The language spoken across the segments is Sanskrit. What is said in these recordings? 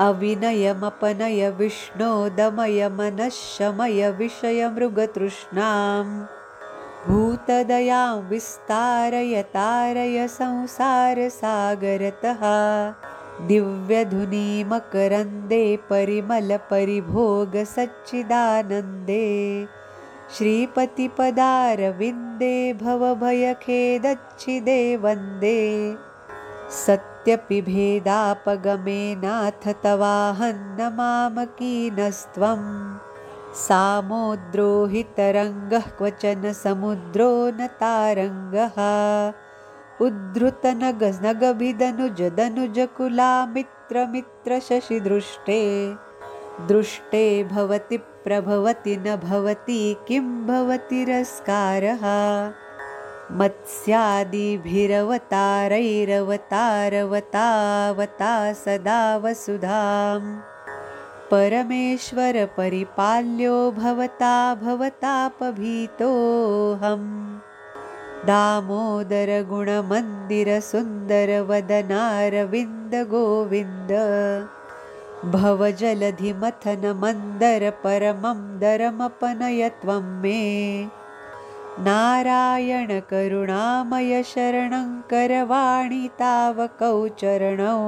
अविनयमपनय विष्णो दमय मनःशमय विषय मृगतृष्णां भूतदयां विस्तारय तारय संसारसागरतः दिव्यधुनी मकरन्दे परिमलपरिभोगसच्चिदानन्दे श्रीपतिपदारविन्दे भवभयखेदच्छिदे वन्दे सत्यपि भेदापगमेनाथ तवाहन्न मामकीनस्त्वं। सामोद्रोहितरङ्गः क्वचन समुद्रो न तारङ्गः। उद्धृतनगनगभिदनुजदनुजकुलामित्रमित्रशशिदृष्टे दृष्टे भवति प्रभवति न भवति किं भवतिरस्कारः मत्स्यादिभिरवतारैरवतारवतावता सदा वसुधां परमेश्वरपरिपाल्यो भवता भवतापभीतोऽहम्। दामोदरगुणमन्दिरसुन्दरवदनारविन्दगोविन्द भवजलधिमथनमन्दरपरमं दरमपनयत्वं मे नारायणकरुणामय शरणं करवाणि तावकौ चरणौ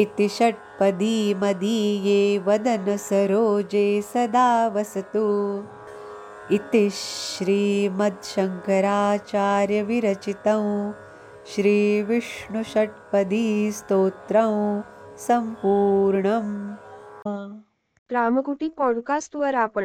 इति षट्पदी मदीये वदनसरोजे सदा वसतु इति श्रीमद्शङ्कराचार्यविरचितं श्रीविष्णुषट्पदीस्तोत्रं सम्पूर्णम्। रामकुटी पॉडकास्टवर आपण